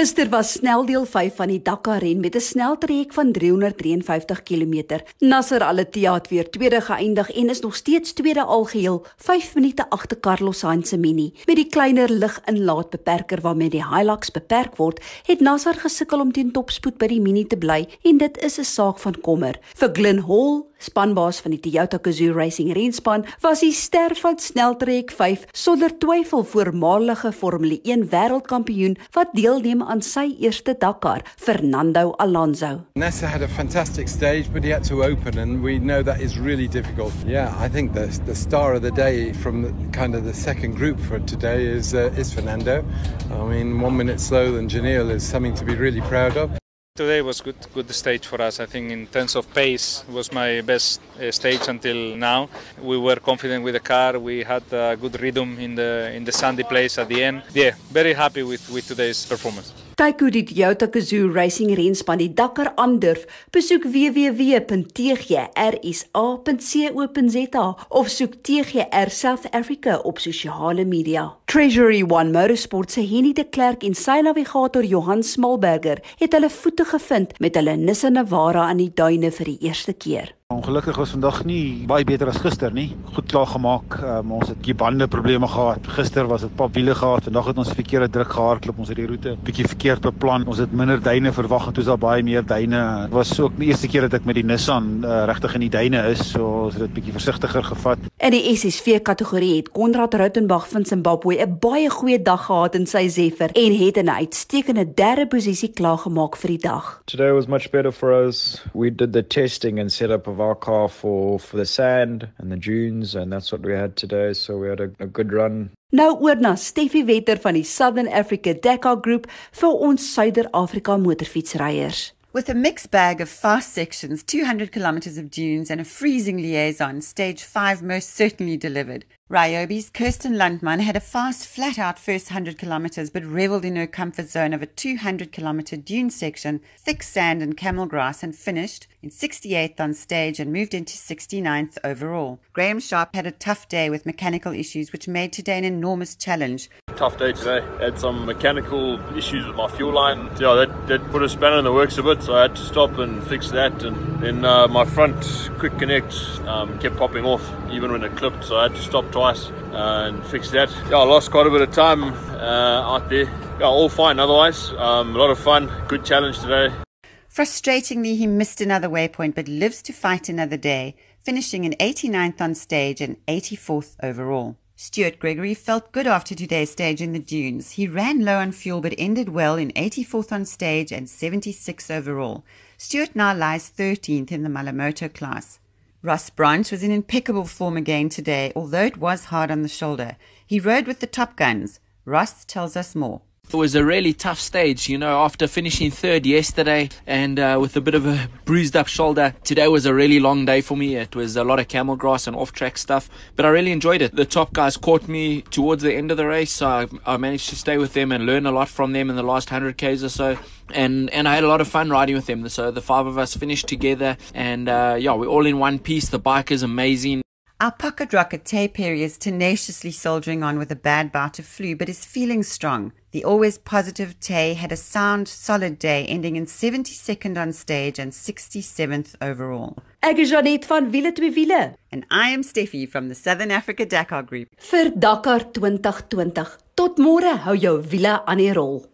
Gister was sneldeel 5 van die Dakar ren met 'n sneltrek van 353 km. Nasser Al-Attiyah het weer tweede geëindig en is nog steeds tweede algeheel, 5 minute agter Carlos Sainz se Mini. Met die kleiner lig-inlaatbeperker waarmee die Hilux beperk word, het Nasser gesukkel om teen topspoed by die Mini te bly en dit is 'n saak van kommer. Vir Glenn Hall, spanbaas van die Toyota Gazoo Racing renspan, was die ster van sneltrek 5 sonder twyfel voormalige Formule 1 wêreldkampioen wat deelneem aan sy eerste Dakar, Fernando Alonso. Nessa had a fantastic stage, but he had to open, and we know that is really difficult. Yeah, I think the the star of the day from the, kind of the second group for today is uh, is Fernando. I mean, one minute slower than Janelle is something to be really proud of. Today was good, good stage for us. I think in terms of pace was my best uh, stage until now. We were confident with the car. We had a good rhythm in the in the sandy place at the end. Yeah, very happy with with today's performance. Kyk hoe die Toyota Gazoo Racing renspan die Dakar aandurf. Besoek www.tgrsa.co.za of soek TGR South Africa op sosiale media. Treasury One Motorsport se Henny de Klerk en sy navigator Johan Smalberger het hulle voete gevind met hulle Nissan Navara aan die duine vir die eerste keer. Ongelukkig was vandag nie baie beter as gister nie. Goed klaar gemaak. Um, ons het die bande probleme gehad. Gister was dit pap wiele gehad. Vandag het ons verkeerde druk gehardloop. Ons het die roete bietjie verkeerd beplan. Ons het minder duine verwag en toe is daar baie meer duine. Dit was ook die eerste keer dat ek met die Nissan uh, regtig in die duine is, so ons het dit bietjie versigtiger gevat. In die SSV kategorie het Konrad Rautenbach van Zimbabwe 'n baie goeie dag gehad in sy Zephyr en het 'n uitstekende derde posisie klaargemaak vir die dag. Today was much better for us. We did the testing and set up of our car for for the sand and the dunes and that's what we had today so we had a, a good run Nou oor na Steffi Wetter van die Southern Africa Dakar Group vir ons Suider-Afrika motorfietsryers. With a mixed bag of fast sections, 200 kilometers of dunes, and a freezing liaison, stage 5 most certainly delivered. Ryobi's Kirsten Landman had a fast, flat out first 100 kilometers, but reveled in her comfort zone of a 200 kilometer dune section, thick sand and camel grass, and finished in 68th on stage and moved into 69th overall. Graham Sharp had a tough day with mechanical issues, which made today an enormous challenge. Tough day today. Had some mechanical issues with my fuel line. Yeah, that, that put a spanner in the works a bit, so I had to stop and fix that. And then uh, my front quick connect um, kept popping off even when it clipped, so I had to stop twice uh, and fix that. Yeah, I lost quite a bit of time uh, out there. Yeah, all fine otherwise. Um, a lot of fun. Good challenge today. Frustratingly, he missed another waypoint but lives to fight another day, finishing in 89th on stage and 84th overall. Stuart Gregory felt good after today's stage in the dunes. He ran low on fuel but ended well in 84th on stage and 76th overall. Stuart now lies 13th in the Malamoto class. Ross Branch was in impeccable form again today, although it was hard on the shoulder. He rode with the top guns. Russ tells us more. It was a really tough stage, you know, after finishing third yesterday and uh, with a bit of a bruised up shoulder. Today was a really long day for me. It was a lot of camel grass and off track stuff, but I really enjoyed it. The top guys caught me towards the end of the race, so I, I managed to stay with them and learn a lot from them in the last 100 Ks or so. And, and I had a lot of fun riding with them. So the five of us finished together, and uh, yeah, we're all in one piece. The bike is amazing. Our pocket rocket Tay Perry is tenaciously soldiering on with a bad bout of flu, but is feeling strong. The always positive Tay had a sound, solid day, ending in 72nd on stage and 67th overall. Ek is Janet van Wiele twee Wiele. And I am Steffi from the Southern Africa Dakar Group. Vir Dakar 2020. Tot môre hou jou wiele aan die rol.